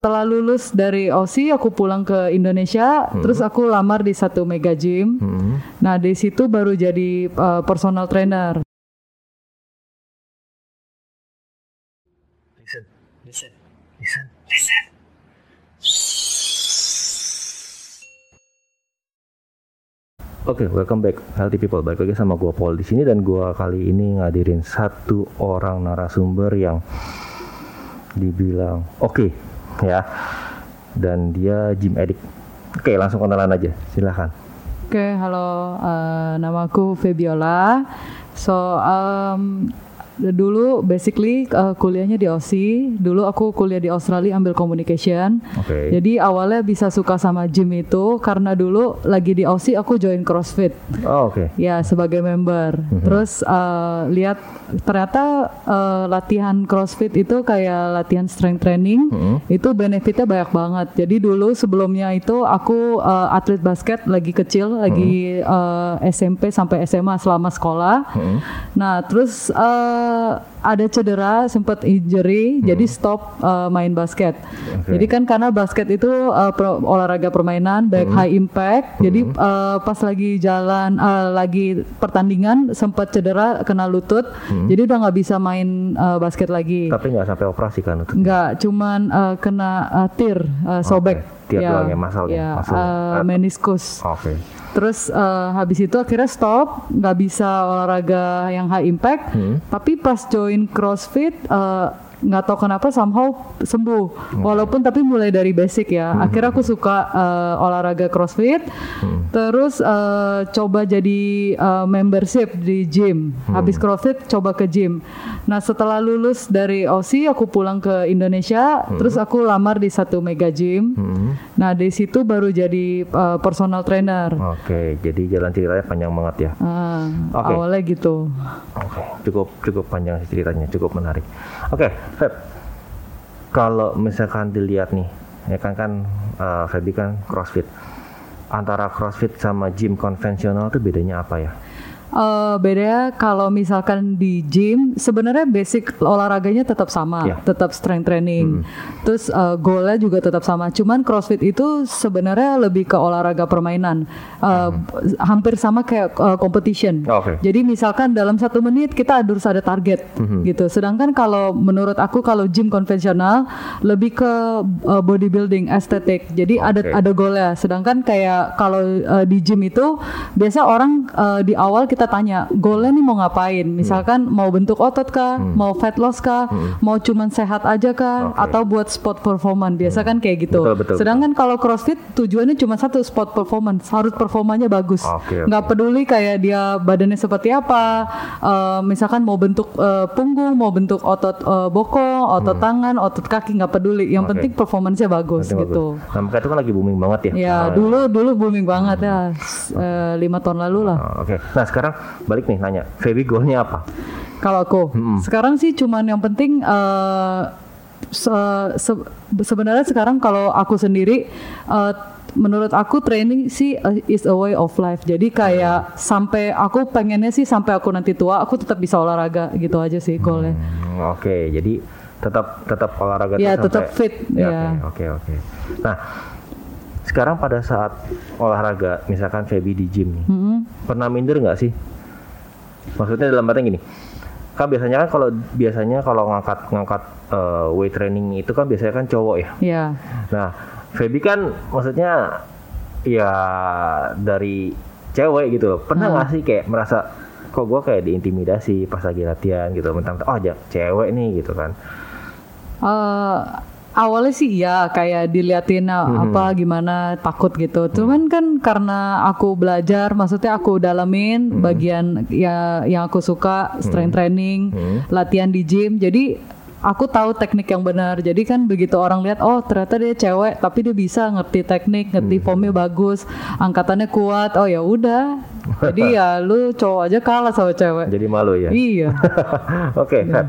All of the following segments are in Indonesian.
Setelah lulus dari OSI, aku pulang ke Indonesia, Hmm. terus aku lamar di satu mega gym. Hmm. Nah, di situ baru jadi uh, personal trainer. Listen, listen, listen, listen. Oke, welcome back Healthy People. Balik lagi sama gua Paul di sini dan gua kali ini ngadirin satu orang narasumber yang dibilang oke ya. Dan dia gym addict. Oke, langsung kenalan aja. Silahkan. Oke, halo, uh, namaku Febiola. So, um, dulu basically uh, kuliahnya di OSI. Dulu aku kuliah di Australia ambil communication. Oke. Jadi awalnya bisa suka sama gym itu karena dulu lagi di Aussie aku join CrossFit. Oh, oke. Ya sebagai member. Terus uh, lihat ternyata uh, latihan CrossFit itu kayak latihan strength training. Mhm. Itu benefitnya banyak banget. Jadi dulu sebelumnya itu aku uh, atlet basket lagi kecil, lagi uh, SMP sampai SMA selama sekolah. Hmm. Nah, terus uh, uh, ada cedera, sempat injury, jadi stop uh, main basket. Oke. Jadi kan karena basket itu uh, pro- olahraga permainan, baik high impact. Jadi uh, pas lagi jalan, uh, lagi pertandingan sempat cedera, kena lutut. Jadi udah nggak bisa main uh, basket lagi. Tapi nggak sampai operasi kan? Nggak, cuman uh, kena uh, tir, uh, sobek. Tir doang ya, muscle-nya, ya, muscle-nya. uh, Ah. meniskus. Oke. Terus eh, habis itu akhirnya stop, nggak bisa olahraga yang high impact. Hmm. Tapi pas join CrossFit eh, nggak tahu kenapa somehow sembuh. Hmm. Walaupun tapi mulai dari basic ya. Akhirnya aku suka eh, olahraga CrossFit. Hmm. Terus eh, coba jadi eh, membership di gym. Hmm. Habis CrossFit coba ke gym. Nah setelah lulus dari OSI aku pulang ke Indonesia. Terus aku lamar di satu mega gym. Hmm. Nah di situ baru jadi eh, personal trainer. Oke, jadi jalan ceritanya panjang banget ya. Ah, Oke. awalnya gitu. Oke, cukup cukup panjang ceritanya, cukup menarik. Oke, Feb, kalau misalkan dilihat nih, ya kan kan eh, Febi kan CrossFit. Antara CrossFit sama gym konvensional tuh bedanya apa ya? Eh bedanya kalau misalkan di gym sebenarnya basic olahraganya tetap sama, Ya. tetap strength training. Terus eh, goalnya juga tetap sama. Cuman CrossFit itu sebenarnya lebih ke olahraga permainan, Eh, hampir sama kayak eh, competition. Oke. Jadi misalkan dalam satu menit kita harus ada target gitu. Sedangkan kalau menurut aku kalau gym konvensional lebih ke uh, bodybuilding, estetik. Jadi ada Oke. ada goalnya. Sedangkan kayak kalau uh, di gym itu biasa orang uh, di awal kita tanya goalnya nih mau ngapain? Misalkan mau bentuk otot kah, mau fat loss kah, mau cuman sehat aja kah, Oke. atau buat sport performance. Biasa kan kayak gitu. Betul, betul, Sedangkan kalau CrossFit tujuannya cuma satu sport performance, harus performanya bagus. Oke. Nggak peduli kayak dia badannya seperti apa, eh, misalkan mau bentuk eh, punggung, mau bentuk otot eh, bokong, otot tangan, otot kaki nggak peduli. Yang Hmm. Oke. penting performance-nya bagus Nanti gitu. bagus. Nah, itu kan lagi booming banget ya. Ya Nah, dulu dulu booming banget ya s- eh, lima tahun lalu lah. oh, Oke, nah sekarang balik nih nanya, Febi goalnya apa? Kalau aku sekarang sih cuman yang penting eh, se- se- sebenarnya sekarang kalau aku sendiri eh, menurut aku training sih eh, is a way of life. Jadi kayak sampai aku pengennya sih sampai aku nanti tua aku tetap bisa olahraga gitu aja sih goalnya. Hmm, Oke, jadi tetap tetap olahraga Ya, tetap fit, Ya, ya. Oke, oke, oke. Nah, sekarang pada saat olahraga, misalkan Febi di gym nih, Mm-mm. pernah minder nggak sih? Maksudnya dalam artian gini, kan biasanya kan kalau biasanya kalau ngangkat ngangkat eh, weight training itu kan biasanya kan cowok ya. Ya. Nah, Febi kan maksudnya ya dari cewek gitu loh. Pernah nggak sih kayak merasa kok gue kayak diintimidasi pas lagi latihan gitu, mentang oh cewek nih gitu kan. Eh, awalnya sih iya kayak diliatin uh, apa gimana takut gitu. Cuman kan karena aku belajar, maksudnya aku dalamin bagian ya yang aku suka strength training, latihan di gym. Jadi aku tahu teknik yang benar. Jadi kan begitu orang lihat oh ternyata dia cewek tapi dia bisa ngerti teknik, ngerti formnya bagus, angkatannya kuat. Oh ya udah. Jadi ya lu cowok aja kalah sama cewek. Jadi malu ya. Iya. Oke, Feb.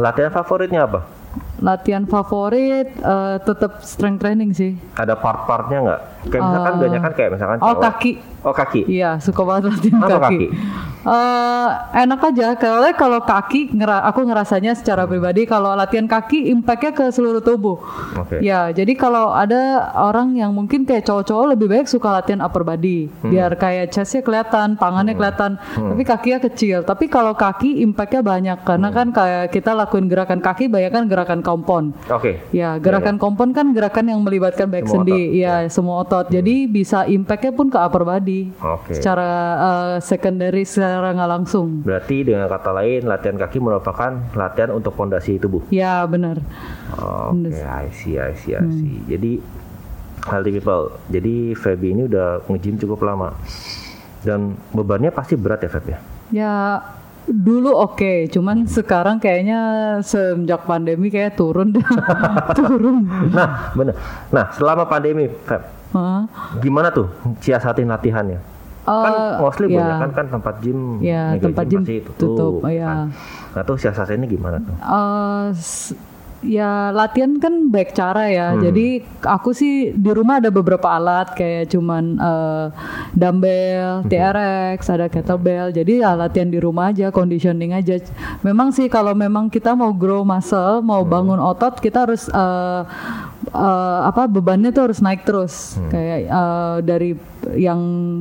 Latihan favoritnya apa? Latihan favorit eh, tetap strength training sih. Ada part-partnya nggak? Kayak misalkan Eh, banyak kan kayak misalkan Oh cowok. kaki. Oh kaki. Iya, suka banget latihan kaki. kaki? Eh, enak aja kalau kalau kaki ngera- aku ngerasanya secara pribadi kalau latihan kaki impactnya ke seluruh tubuh Oke. ya jadi kalau ada orang yang mungkin kayak cowok-cowok lebih baik suka latihan upper body Hmm. biar kayak chestnya kelihatan tangannya kelihatan tapi kakinya kecil tapi kalau kaki impactnya banyak karena Hmm. kan kayak kita lakuin gerakan kaki banyak kan gerakan kompon Oke. Ya, gerakan kompon kan gerakan yang melibatkan back Semua sendi, ya semua otot. Jadi bisa impactnya pun ke upper body. Oke. Secara eh, secondary secara nggak langsung. Berarti dengan kata lain latihan kaki merupakan latihan untuk fondasi tubuh. Ya benar. Oke, I see, I see, I Hmm. see. Jadi healthy people. Jadi Feby ini udah nge-gym cukup lama. Dan bebannya pasti berat ya Feb ya? Ya dulu oke, cuman sekarang kayaknya semenjak pandemi kayak turun turun. Nah, bener. Nah, selama pandemi Feb, Gimana tuh siasatin latihannya? kan Eh, mostly ya. banyak kan kan tempat gym, Ya, mega tempat gym pasti tutup, ya. kan. Nah tuh siasatinnya gimana tuh? S- ya latihan kan baik cara ya. Hmm. Jadi aku sih di rumah ada beberapa alat kayak cuman eh, dumbbell, Hmm. TRX, ada kettlebell. Jadi ya latihan di rumah aja, conditioning aja. Memang sih kalau memang kita mau grow muscle, mau Hmm. bangun otot, kita harus eh, eh, apa bebannya tuh harus naik terus. Hmm. Kayak eh, dari yang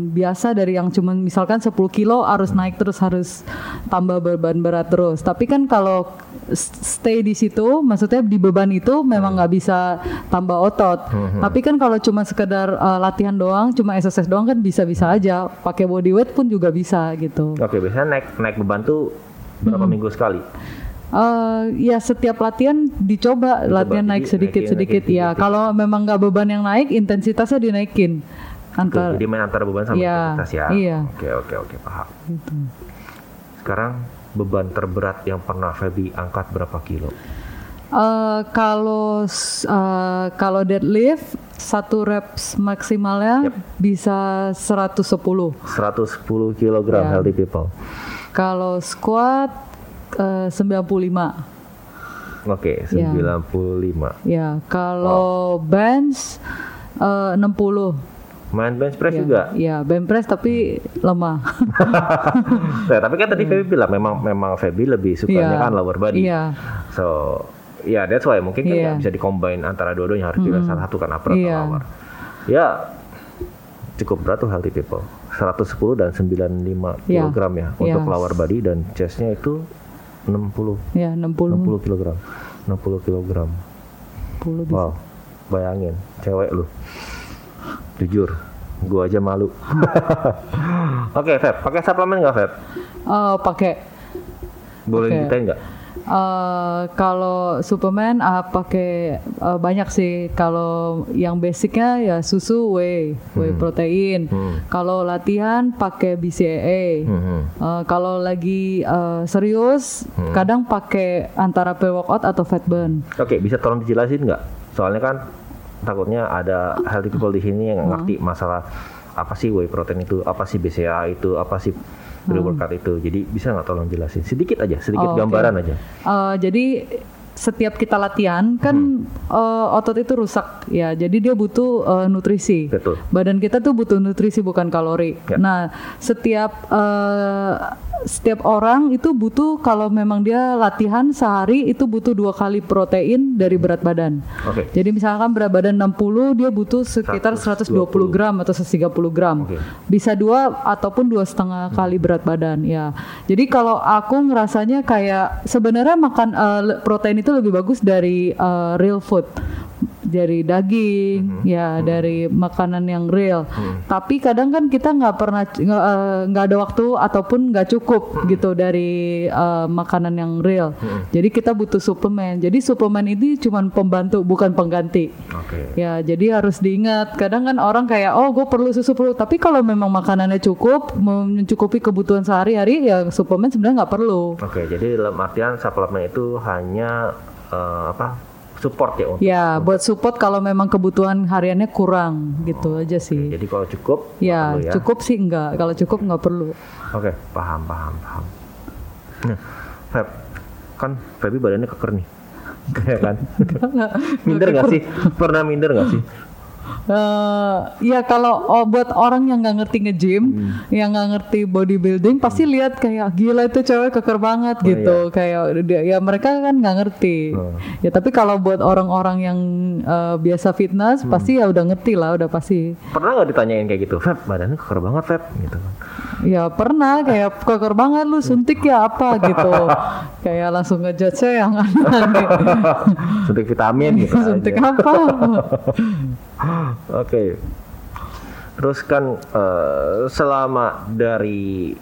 biasa dari yang cuman misalkan 10 kilo harus Hmm. naik terus harus tambah beban berat terus. Tapi kan kalau stay di situ, maksudnya di beban itu memang nggak bisa tambah otot. Tapi kan kalau cuma sekedar uh, latihan doang, cuma exercise doang kan bisa-bisa aja. Pakai body weight pun juga bisa gitu. Oke, biasanya naik naik beban tuh berapa Hmm. minggu sekali? Uh, ya setiap latihan dicoba, latihan naik sedikit-sedikit. Ya kalau memang nggak beban yang naik, intensitasnya dinaikin. Tuh, Antar jadi main antara beban sama Iya, intensitas ya. iya. Oke, oke, oke, paham. gitu. Sekarang beban terberat yang pernah Feby angkat berapa kilo? Eh, kalau eh, kalau deadlift satu reps maksimalnya bisa 110. 110 kg Ya. healthy people. Kalau squat eh, 95. Oke, Ya. 95. Ya, kalau bench eh, 60. Main bench press Ya, juga. ya, bench press tapi lemah. Nah, tapi kan tadi Feby bilang memang memang Feby lebih sukanya Iya. kan lower body. Iya. So, ya that's why mungkin kan Iya. nggak bisa dikombin antara dua-duanya harus pilih salah satu kan upper Iya. atau lower. Ya cukup berat tuh healthy people. 110 dan 95 Iya. kg ya untuk Iya. lower body dan chestnya itu 60 Ya, 60 60 kg. 60 kg. 60 bisa. Wow. Bayangin, cewek lu. Jujur, gua aja malu. Oke, Feb, pakai suplemen nggak, Feb? Eh, pakai Boleh Oke. diceritain nggak? Eh, kalau suplemen ah, pakai eh, banyak sih. Kalau yang basicnya ya susu, whey, whey protein. Hmm. Kalau latihan pakai BCAA. Mhm. Eh, kalau lagi eh, serius, Hmm. kadang pakai antara pre-workout atau fat burn. Oke, bisa tolong dijelasin nggak? Soalnya kan takutnya ada healthy people di sini yang nggak ngerti masalah apa sih whey protein itu, apa sih BCA itu, apa sih pre-workout itu. Jadi bisa nggak tolong jelasin sedikit aja, sedikit Oh, gambaran aja. Eh, jadi setiap kita latihan kan eh, otot itu rusak ya. Jadi dia butuh eh, nutrisi. Betul. Badan kita tuh butuh nutrisi bukan kalori. Ya. Nah, setiap eh, setiap orang itu butuh kalau memang dia latihan sehari itu butuh dua kali protein dari berat badan. Oke. Jadi misalkan berat badan 60 dia butuh sekitar 120 gram atau 130 gram. Oke. Bisa dua ataupun dua setengah kali berat badan ya. Jadi kalau aku ngerasanya kayak sebenarnya makan le- protein itu lebih bagus dari eh, real food dari daging ya dari makanan yang real tapi kadang kan kita nggak pernah nggak nggak ada waktu ataupun nggak cukup gitu dari eh, makanan yang real jadi kita butuh suplemen jadi suplemen ini cuma pembantu bukan pengganti Oke. Ya, jadi harus diingat. Kadang kan orang kayak, oh gue perlu susu perlu. Tapi kalau memang makanannya cukup, mencukupi kebutuhan sehari-hari, ya suplemen sebenarnya nggak perlu. Oke, jadi dalam artian suplemen itu hanya eh, apa? Support ya untuk. Ya, buat support kalau memang kebutuhan hariannya kurang, gitu aja sih. Jadi kalau cukup Ya, ya. cukup sih enggak. Kalau cukup nggak perlu. Oke, paham, paham, paham. Nah, Feb, kan Feby badannya keker nih. Kayak kan? minder nggak sih? Pernah minder nggak sih? Eh, ya kalau oh, buat orang yang nggak ngerti nge-gym, yang nggak ngerti bodybuilding pasti lihat kayak gila itu cewek keker banget gitu. Kayak dia- ya mereka kan nggak ngerti. Oh. Ya tapi kalau buat orang-orang yang eh, biasa fitness pasti ya udah ngerti lah, udah pasti. Pernah nggak ditanyain kayak gitu, Feb, badannya keker banget, Feb, gitu kan. Ya pernah kayak keker banget lu suntik ya apa gitu. kayak langsung ngejudge saya yang aneh. Suntik vitamin gitu suntik aja. apa? Oke. Terus kan eh, selama dari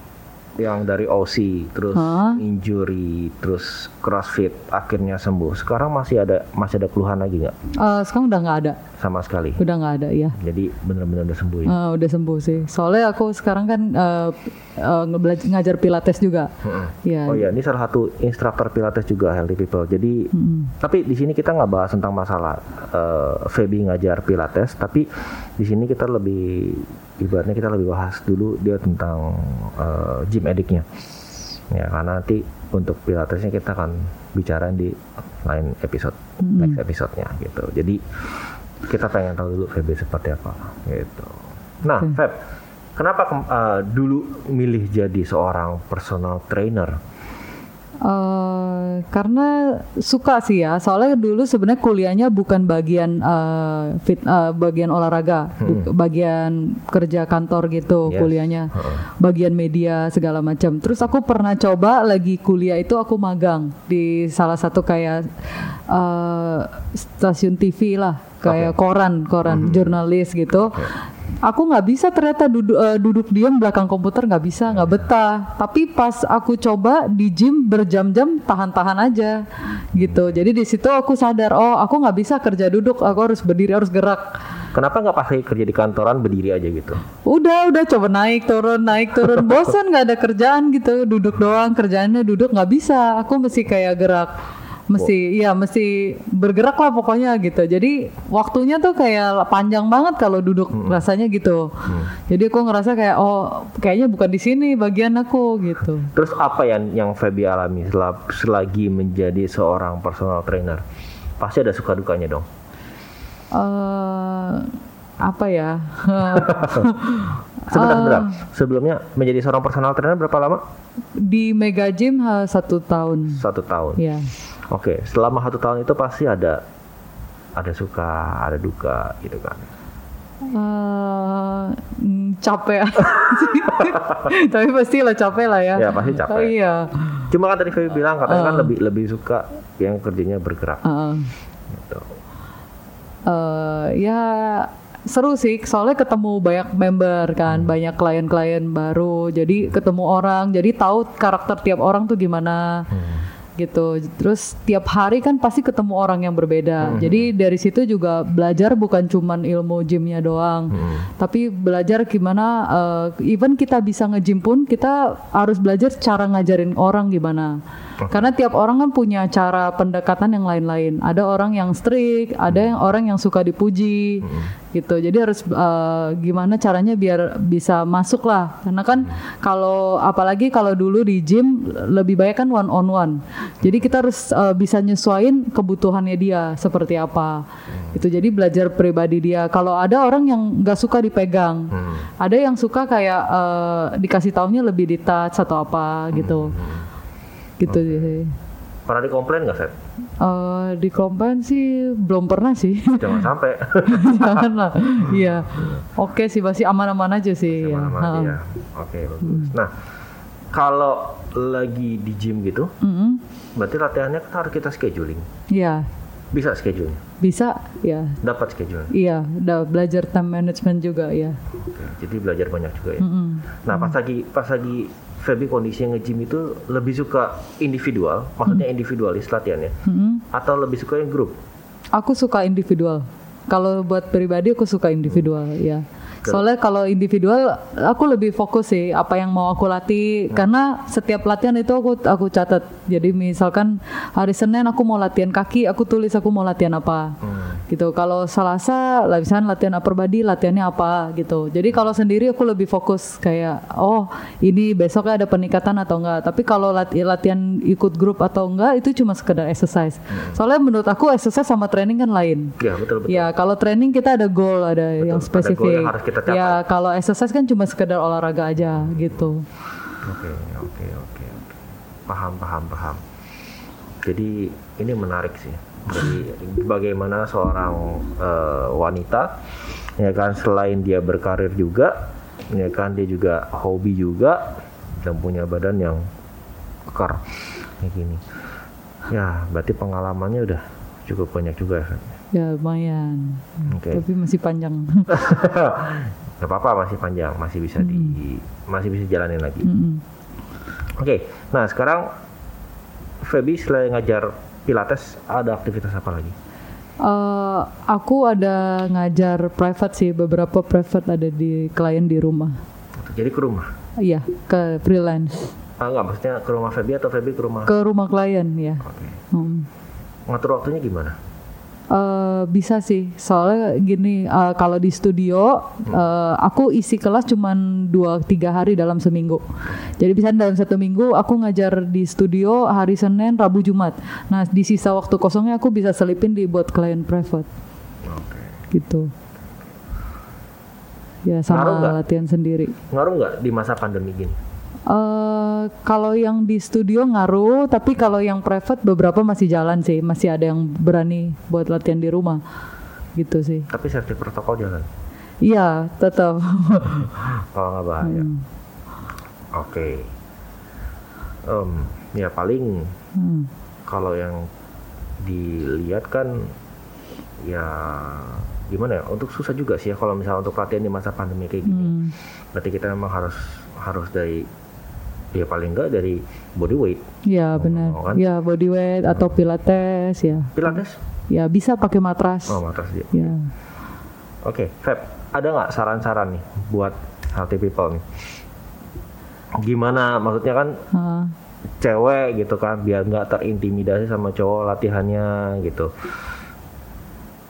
yang dari OC, terus Hah? injury, terus CrossFit, akhirnya sembuh. Sekarang masih ada masih ada keluhan lagi nggak? Eh, sekarang udah nggak ada, Sama sekali. udah nggak ada ya. Jadi benar-benar udah sembuh ya. Eh, udah sembuh sih. Soalnya aku sekarang kan eh, ngebela- ngajar pilates juga. Ya. Oh ya, ini salah satu instruktur pilates juga Healthy People. Jadi, tapi di sini kita nggak bahas tentang masalah eh, Feby ngajar pilates, tapi di sini kita lebih ibaratnya kita lebih bahas dulu dia tentang eh, gym ediknya. Ya, karena nanti untuk pilatesnya kita akan bicara di lain episode, next episode-nya gitu. Jadi kita pengen tahu dulu Feby seperti apa gitu. Nah, Feb, kenapa eh, dulu milih jadi seorang personal trainer? Eh, karena suka sih ya. Soalnya dulu sebenarnya kuliahnya bukan bagian eh, fit, eh, bagian olahraga, bu- bagian kerja kantor gitu Yes. kuliahnya, bagian media segala macam. Terus aku pernah coba lagi kuliah itu aku magang di salah satu kayak eh, stasiun TV lah, kayak koran, koran jurnalis gitu. Aku nggak bisa ternyata duduk eh, duduk diam belakang komputer nggak bisa nggak betah. Tapi pas aku coba di gym berjam-jam tahan-tahan aja gitu. Jadi di situ aku sadar oh aku nggak bisa kerja duduk, aku harus berdiri harus gerak. Kenapa nggak pas lagi kerja di kantoran berdiri aja gitu? Udah udah coba naik turun naik turun bosan nggak ada kerjaan gitu duduk doang kerjaannya duduk nggak bisa. Aku mesti kayak gerak mesti iya mesti bergerak lah pokoknya gitu jadi waktunya tuh kayak panjang banget kalau duduk rasanya gitu jadi aku ngerasa kayak oh kayaknya bukan di sini bagian aku gitu Terus apa yang yang Feby alami selagi menjadi seorang personal trainer? Pasti ada suka dukanya dong. eh apa ya Sebentar, sebentar. Sebelumnya menjadi seorang personal trainer berapa lama? di Mega Gym eh, satu tahun Satu tahun. ya Oke, selama satu tahun itu pasti ada ada suka, ada duka gitu kan. Eh, mm, capek tapi pasti lah capek lah ya Ya pasti capek. Oh, iya Cuma kan tadi Feby bilang katanya kan lebih lebih suka yang kerjanya bergerak. Heeh. Gitu. Eh, ya seru sih soalnya ketemu banyak member kan banyak klien-klien baru jadi ketemu orang jadi tahu karakter tiap orang tuh gimana gitu. Terus tiap hari kan pasti ketemu orang yang berbeda. Jadi dari situ juga belajar bukan cuman ilmu gymnya doang tapi belajar gimana eh, even kita bisa nge-gym pun kita harus belajar cara ngajarin orang gimana karena tiap orang kan punya cara pendekatan yang lain-lain. Ada orang yang strict, ada yang orang yang suka dipuji, gitu. Jadi harus eh, gimana caranya biar bisa masuk lah. Karena kan kalau apalagi kalau dulu di gym lebih banyak kan one on one. Jadi kita harus eh, bisa nyesuaiin kebutuhannya dia seperti apa. Itu jadi belajar pribadi dia. Kalau ada orang yang nggak suka dipegang, ada yang suka kayak eh, dikasih taunya lebih di touch atau apa gitu gitu sih. Pernah dikomplain nggak, Seth? Eh, di komplain sih belum pernah sih. Jangan sampai. Jangan lah. Iya. Oke sih masih aman-aman aja sih. ya. Mana-mana Ha. dia. Oke, bagus. Nah, kalau lagi di gym gitu, Mm-mm. berarti latihannya kan harus kita scheduling. Iya. Bisa schedule, Bisa ya. dapat schedule. Iya, udah belajar time management juga ya. Oke, jadi belajar banyak juga ya. Mm-mm. Nah, pas lagi pas lagi Feby kondisi nge-gym itu lebih suka individual, maksudnya individualis latihannya, Mm-mm. atau lebih suka yang grup? Aku suka individual. Kalau buat pribadi aku suka individual ya. Soalnya kalau individual aku lebih fokus sih apa yang mau aku latih karena setiap latihan itu aku aku catat. Jadi misalkan hari Senin aku mau latihan kaki, aku tulis aku mau latihan apa. gitu. Kalau Selasa misalnya latihan upper body, latihannya apa gitu. Jadi kalau sendiri aku lebih fokus kayak oh ini besoknya ada peningkatan atau enggak. Tapi kalau lati- latihan ikut grup atau enggak itu cuma sekedar exercise. Soalnya menurut aku exercise sama training kan lain. Ya betul betul. Ya kalau training kita ada goal, ada yang ada goal spesifik. yang harus kita capai. ya kalau exercise kan cuma sekedar olahraga aja gitu. Oke oke oke oke. Paham paham paham. Jadi ini menarik sih. Jadi bagaimana seorang eh, wanita ya kan selain dia berkarir juga ya kan dia juga hobi juga dan punya badan yang kekar kayak gini. Ya berarti pengalamannya udah cukup banyak juga ya. Ya lumayan. Oke. Tapi masih panjang. Gak apa-apa masih panjang, masih bisa di masih bisa jalanin lagi. Mm-mm. Oke, nah sekarang Feby selain ngajar Pilates ada aktivitas apa lagi? Eh, aku ada ngajar private sih, beberapa private ada di klien di rumah. Jadi ke rumah? Iya, ke freelance. Ah, enggak, maksudnya ke rumah Feby atau Feby ke rumah? Ke rumah klien ya. Oke. Hmm. Ngatur waktunya gimana? Eh, bisa sih, soalnya gini, eh, kalau di studio eh, aku isi kelas cuman dua tiga hari dalam seminggu. Jadi bisa dalam satu minggu aku ngajar di studio hari Senin, Rabu, Jumat. Nah di sisa waktu kosongnya aku bisa selipin di buat klien private Oke. gitu. Ya Ngaruh sama nggak? latihan sendiri. Ngaruh nggak di masa pandemi gini? Eh kalau yang di studio ngaruh, tapi kalau yang private beberapa masih jalan sih, masih ada yang berani buat latihan di rumah, gitu sih. Tapi safety protokol jalan. Iya, tetap. Kalau nggak bahaya. Hmm. Oke. Em, ya paling Hmm. kalau yang dilihat kan ya gimana ya untuk susah juga sih ya kalau misalnya untuk latihan di masa pandemi kayak gini Hmm. berarti kita memang harus harus dari ya paling enggak dari body weight Ya benar. Oh, kan? Ya body weight atau pilates ya. pilates Ya bisa pakai matras. oh matras dia Ya. oke Feb ada nggak saran-saran nih buat healthy people nih gimana maksudnya kan Ah. cewek gitu kan biar nggak terintimidasi sama cowok latihannya gitu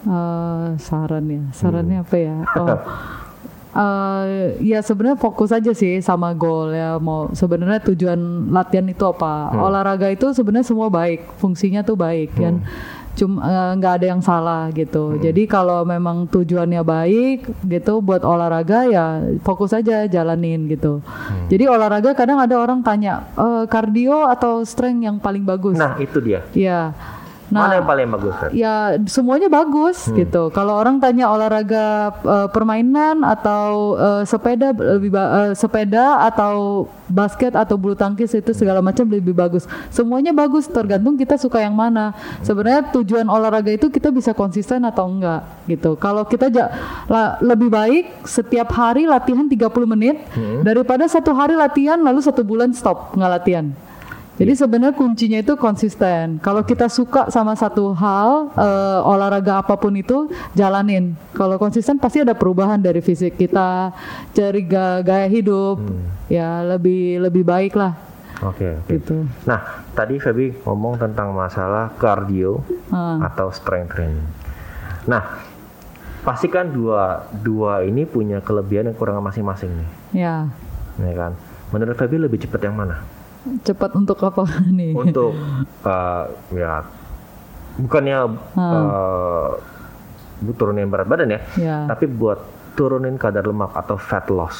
Eh, saran ya. Sarannya Hmm. apa ya? Oh. Eh, ya sebenarnya fokus aja sih sama goal ya. Mau sebenarnya tujuan latihan itu apa. Hmm. olahraga itu sebenarnya semua baik. Fungsinya tuh baik kan? Cuma eh, nggak ada yang salah gitu. Hmm. jadi kalau memang tujuannya baik gitu buat olahraga ya fokus aja jalanin gitu. Hmm. jadi olahraga kadang ada orang tanya "Eh, kardio atau strength yang paling bagus? Nah itu dia. Ya mana nah yang paling bagus Feb? ya semuanya bagus Hmm. gitu. Kalau orang tanya olahraga eh, permainan atau eh, sepeda lebih eh, sepeda atau basket atau bulu tangkis itu segala macam lebih bagus. Semuanya bagus tergantung kita suka yang mana. Sebenarnya tujuan olahraga itu kita bisa konsisten atau enggak gitu. Kalau kita ja- la- lebih baik setiap hari latihan 30 menit Hmm. daripada satu hari latihan lalu satu bulan stop nggak latihan. Jadi sebenarnya kuncinya itu konsisten. Kalau kita suka sama satu hal eh, olahraga apa pun itu jalanin. Kalau konsisten pasti ada perubahan dari fisik kita, cari ga- gaya hidup, ya lebih lebih baik lah. Oke oke. Gitu. nah tadi Feby ngomong tentang masalah cardio Ah, atau strength training. Nah pasti kan dua dua ini punya kelebihan dan kekurangan masing-masing nih. Ya. Ya kan? Menurut Feby lebih cepat yang mana cepat untuk apa nih? untuk uh, ya bukannya uh, bu- turunin berat badan ya, Ya, tapi buat turunin kadar lemak atau fat loss,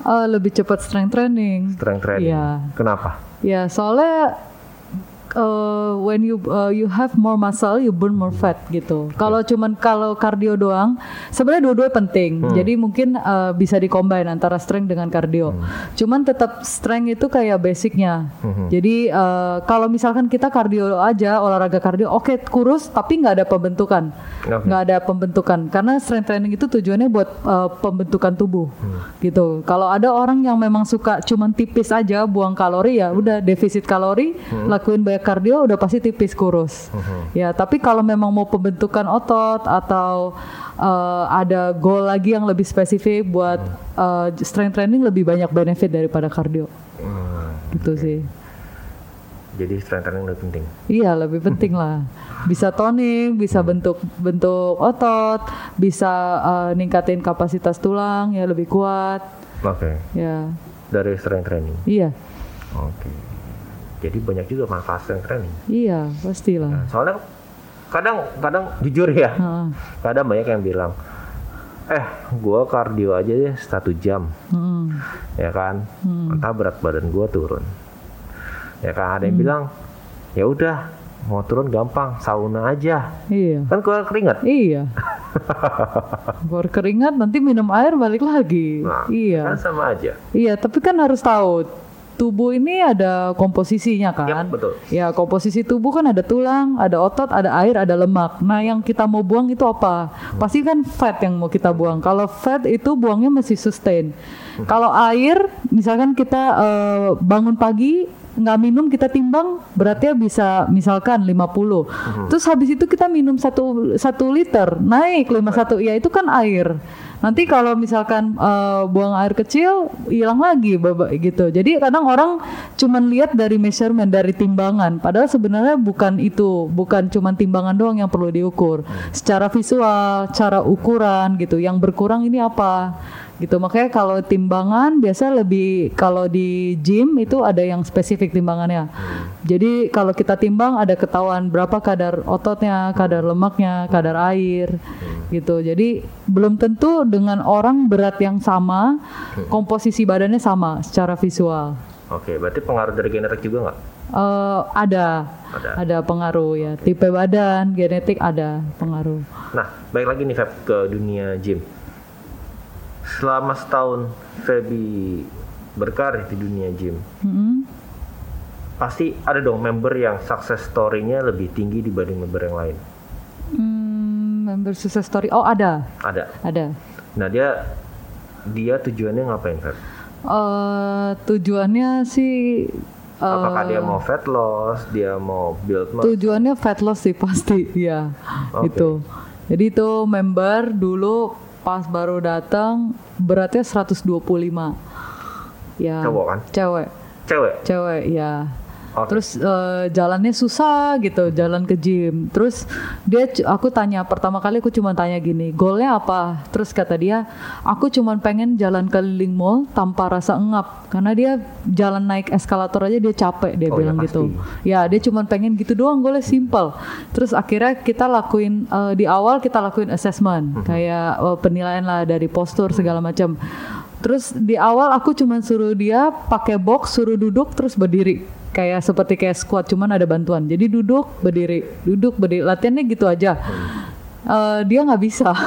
Eh, lebih cepat strength training. strength training. Iya. Kenapa? Ya, soalnya uh, when you uh, you have more muscle, you burn more fat gitu. Kalau cuman kalau kardio doang, sebenarnya dua-dua penting. Jadi mungkin uh, bisa dikombin antara strength dengan kardio. Cuman tetap strength itu kayak basicnya. Mhm. Jadi uh, kalau misalkan kita kardio aja, olahraga kardio, oke kurus tapi nggak ada pembentukan, nggak ada pembentukan. Karena strength training itu tujuannya buat uh, pembentukan tubuh, gitu. Kalau ada orang yang memang suka cuman tipis aja, buang kalori ya, udah defisit kalori, lakuin banyak kardio, udah pasti tipis kurus. Ya, tapi kalau memang mau pembentukan otot atau uh, ada goal lagi yang lebih spesifik buat uh, strength training lebih banyak benefit daripada kardio, Hmm, gitu sih. jadi strength training lebih penting. Iya lebih penting lah. Bisa toning, bisa bentuk bentuk otot, bisa uh, ningkatin kapasitas tulang ya lebih kuat. Oke. Ya. Dari strength training. Iya. Oke. Jadi banyak juga manfaat strength training. Iya pastilah. Nah, soalnya kadang kadang jujur ya, Heeh. kadang banyak yang bilang, eh gua kardio aja deh satu jam, Mm-mm. ya kan? Hmm. Entah berat badan gua turun. Ya kan ada yang bilang, ya udah mau turun gampang, sauna aja. Iya. Kan keluar keringat. Iya. Keluar keringat nanti minum air balik lagi. Nah, iya. kan sama aja. Iya, tapi kan harus tahu tubuh ini ada komposisinya kan. Yap, betul. Ya, komposisi tubuh kan ada tulang, ada otot, ada air, ada lemak. Nah, yang kita mau buang itu apa? Pasti kan fat yang mau kita buang. Kalau fat itu buangnya masih sustain. Kalau air, misalkan kita eh, bangun pagi nggak minum kita timbang beratnya bisa misalkan 50 terus habis itu kita minum satu satu liter naik 51 ya itu kan air nanti kalau misalkan eh, buang air kecil hilang lagi baba- gitu. Jadi kadang orang cuman lihat dari measurement dari timbangan. Padahal sebenarnya bukan itu bukan cuman timbangan doang yang perlu diukur. Secara visual cara ukuran gitu. Yang berkurang ini apa gitu. Makanya kalau timbangan biasa lebih kalau di gym itu ada yang spesifik timbangannya. Jadi kalau kita timbang ada ketahuan berapa kadar ototnya kadar lemaknya kadar air gitu. Jadi belum tentu dengan orang berat yang sama komposisi badannya sama secara visual. Oke, berarti pengaruh dari genetik juga nggak? Eh, ada. Ada. ada pengaruh ya. Tipe badan genetik ada pengaruh. Nah, baik lagi nih Feb ke dunia gym. Selama setahun Febi berkarir di dunia gym, Mm-mm. pasti ada dong member yang success story-nya lebih tinggi dibanding member yang lain. Hmm, member success story oh ada Ada. ada Nah, dia dia tujuannya ngapain, Feb? Eh, tujuannya sih eh, Apakah dia mau fat loss, dia mau build muscle? tujuannya fat loss sih pasti ya Oke. itu jadi itu member dulu pas baru datang beratnya 125 ya Cowok kan? cewek Cewek. cewek ya Oke. terus eh, jalannya susah gitu jalan ke gym. Terus dia aku tanya pertama kali aku cuma tanya gini goalnya apa? Terus kata dia aku cuma pengen jalan keliling mall tanpa rasa engap karena dia jalan naik eskalator aja dia capek dia Oh, bilang ya gitu. Ya dia cuma pengen gitu doang goalnya simple terus akhirnya kita lakuin eh, di awal kita lakuin assessment kayak eh, penilaian lah dari postur segala macam. Terus di awal aku cuma suruh dia pakai box, suruh duduk terus berdiri. Kayak seperti kayak squat, cuman ada bantuan. Jadi duduk, berdiri, duduk, berdiri. Latihannya gitu aja. Eh, dia nggak bisa.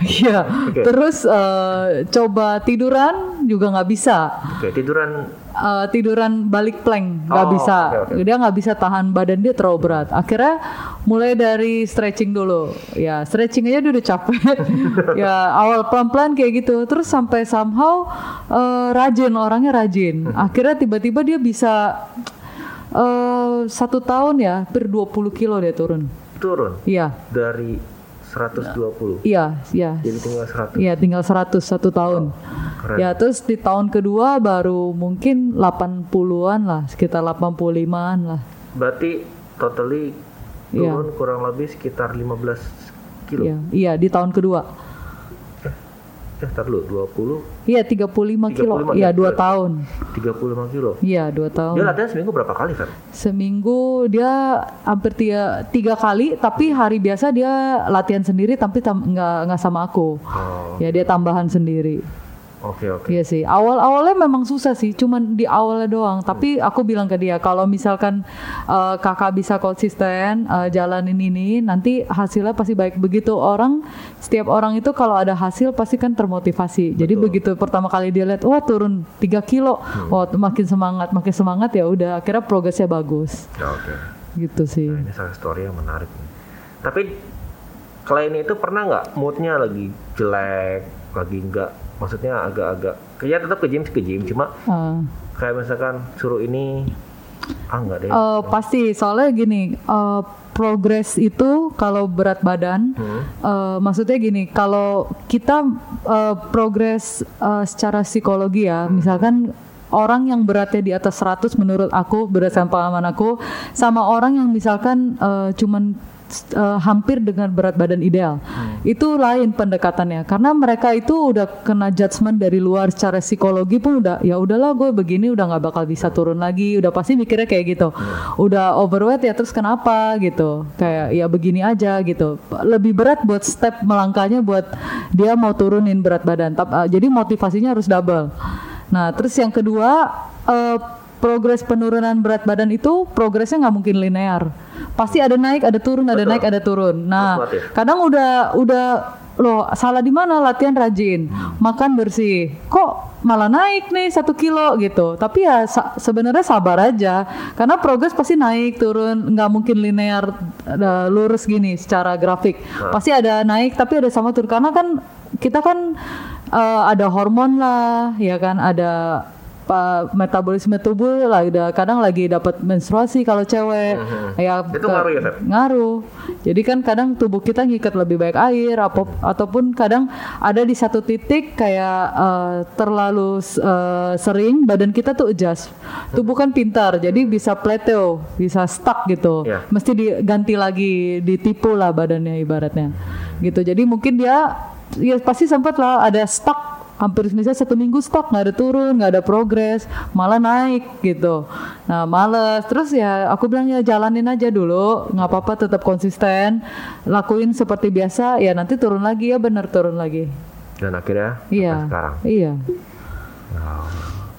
Iya. Oke. Terus eh, coba tiduran juga nggak bisa. Oke, tiduran Eh, tiduran balik plank nggak Oh, bisa. oke, oke. Dia nggak bisa tahan badan dia terlalu berat. Akhirnya mulai dari stretching dulu. Ya stretching aja dia udah capek. ya awal pelan-pelan kayak gitu. Terus sampai somehow eh, rajin orangnya rajin. Akhirnya tiba-tiba dia bisa eh satu tahun ya, per 20 kilo dia turun. turun Iya, dari 120 iya, iya. jadi tinggal 100. Iya tinggal 100 satu tahun. keren. Ya terus di tahun kedua baru mungkin 80-an lah, sekitar 85-an lah. Berarti totally Iya. turun kurang lebih sekitar 15 kilo. Iya, iya di tahun kedua. Eh, tar dulu 20 Iya 35 kilo. 35 Iya ya, dua berarti. tahun. 35 kilo. Iya dua Dia tahun. latihan seminggu berapa kali, Fer? Seminggu dia hampir tiga, tiga kali, tapi hari biasa dia latihan sendiri, tapi tam- nggak nggak sama aku. Oh, Ya dia tambahan sendiri. Oke oke. Iya sih. Awal-awalnya memang susah sih, cuman di awalnya doang. Tapi aku bilang ke dia kalau misalkan eh, kakak bisa konsisten eh, jalanin ini, nanti hasilnya pasti baik. Begitu orang, setiap orang itu kalau ada hasil pasti kan termotivasi. Jadi Betul. begitu pertama kali dia lihat, wah turun 3 kilo, wah makin semangat, makin semangat ya udah. Akhirnya progresnya bagus, Ya, oke. gitu sih. Nah, ini salah story yang menarik nih. Tapi klien itu pernah nggak moodnya lagi jelek, lagi nggak, maksudnya agak-agak, kayak tetap ke gym ke gym, cuma Ah. kayak misalkan suruh ini, ah nggak deh. Eh, pasti soalnya gini eh, progres itu kalau berat badan Hmm. eh, maksudnya gini kalau kita eh, progres eh, secara psikologi ya misalkan orang yang beratnya di atas 100 menurut aku berdasarkan pengalaman aku sama orang yang misalkan eh, cuman eh, hampir dengan berat badan ideal. Itu lain pendekatannya karena mereka itu udah kena judgement dari luar secara psikologi pun udah ya udahlah gue begini udah nggak bakal bisa turun lagi, udah pasti mikirnya kayak gitu. Udah overweight ya terus kenapa gitu. Kayak ya begini aja gitu. Lebih berat buat step melangkahnya buat dia mau turunin berat badan. Eh, jadi motivasinya harus double. Nah, terus yang kedua eh, progres penurunan berat badan itu progresnya nggak mungkin linear. Pasti ada naik, ada turun, ada naik, ada turun. Nah, kadang udah udah loh salah di mana? Latihan rajin, makan bersih, kok malah naik nih satu kilo gitu. Tapi ya sa- sebenarnya sabar aja, karena progres pasti naik turun, nggak mungkin linear eh, lurus gini secara grafik. Pasti ada naik, tapi ada sama turun. Karena kan kita kan eh, ada hormon lah, ya kan? Ada pa- metabolisme tubuh lah udah kadang lagi dapat menstruasi kalau cewek. Ya Itu ke- ngaruh ya, ngaruh. Jadi kan kadang tubuh kita ngikat lebih baik air apa ataupun kadang ada di satu titik kayak eh, terlalu eh, sering badan kita tuh adjust. Tubuh kan pintar jadi bisa plateau bisa stuck gitu. Iya. mesti diganti lagi ditipu lah badannya ibaratnya. Gitu. Jadi mungkin dia ya pasti sempat lah ada stuck hampir misalnya satu minggu stuck nggak ada turun nggak ada progres malah naik gitu nah males terus ya aku bilang ya jalanin aja dulu nggak apa-apa tetap konsisten lakuin seperti biasa ya nanti turun lagi ya bener turun lagi Dan akhirnya iya sekarang. iya Wow,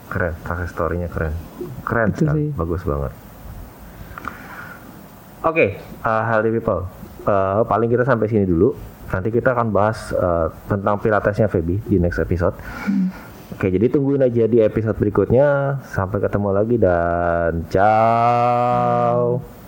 keren, success story-nya keren. Keren Itu sekali, sih. bagus banget. Oke, uh, healthy people. Uh, paling kita sampai sini dulu. Nanti kita akan bahas uh, tentang pilatesnya Feby di next episode. Oke, jadi tungguin aja di episode berikutnya. Sampai ketemu lagi dan ciao.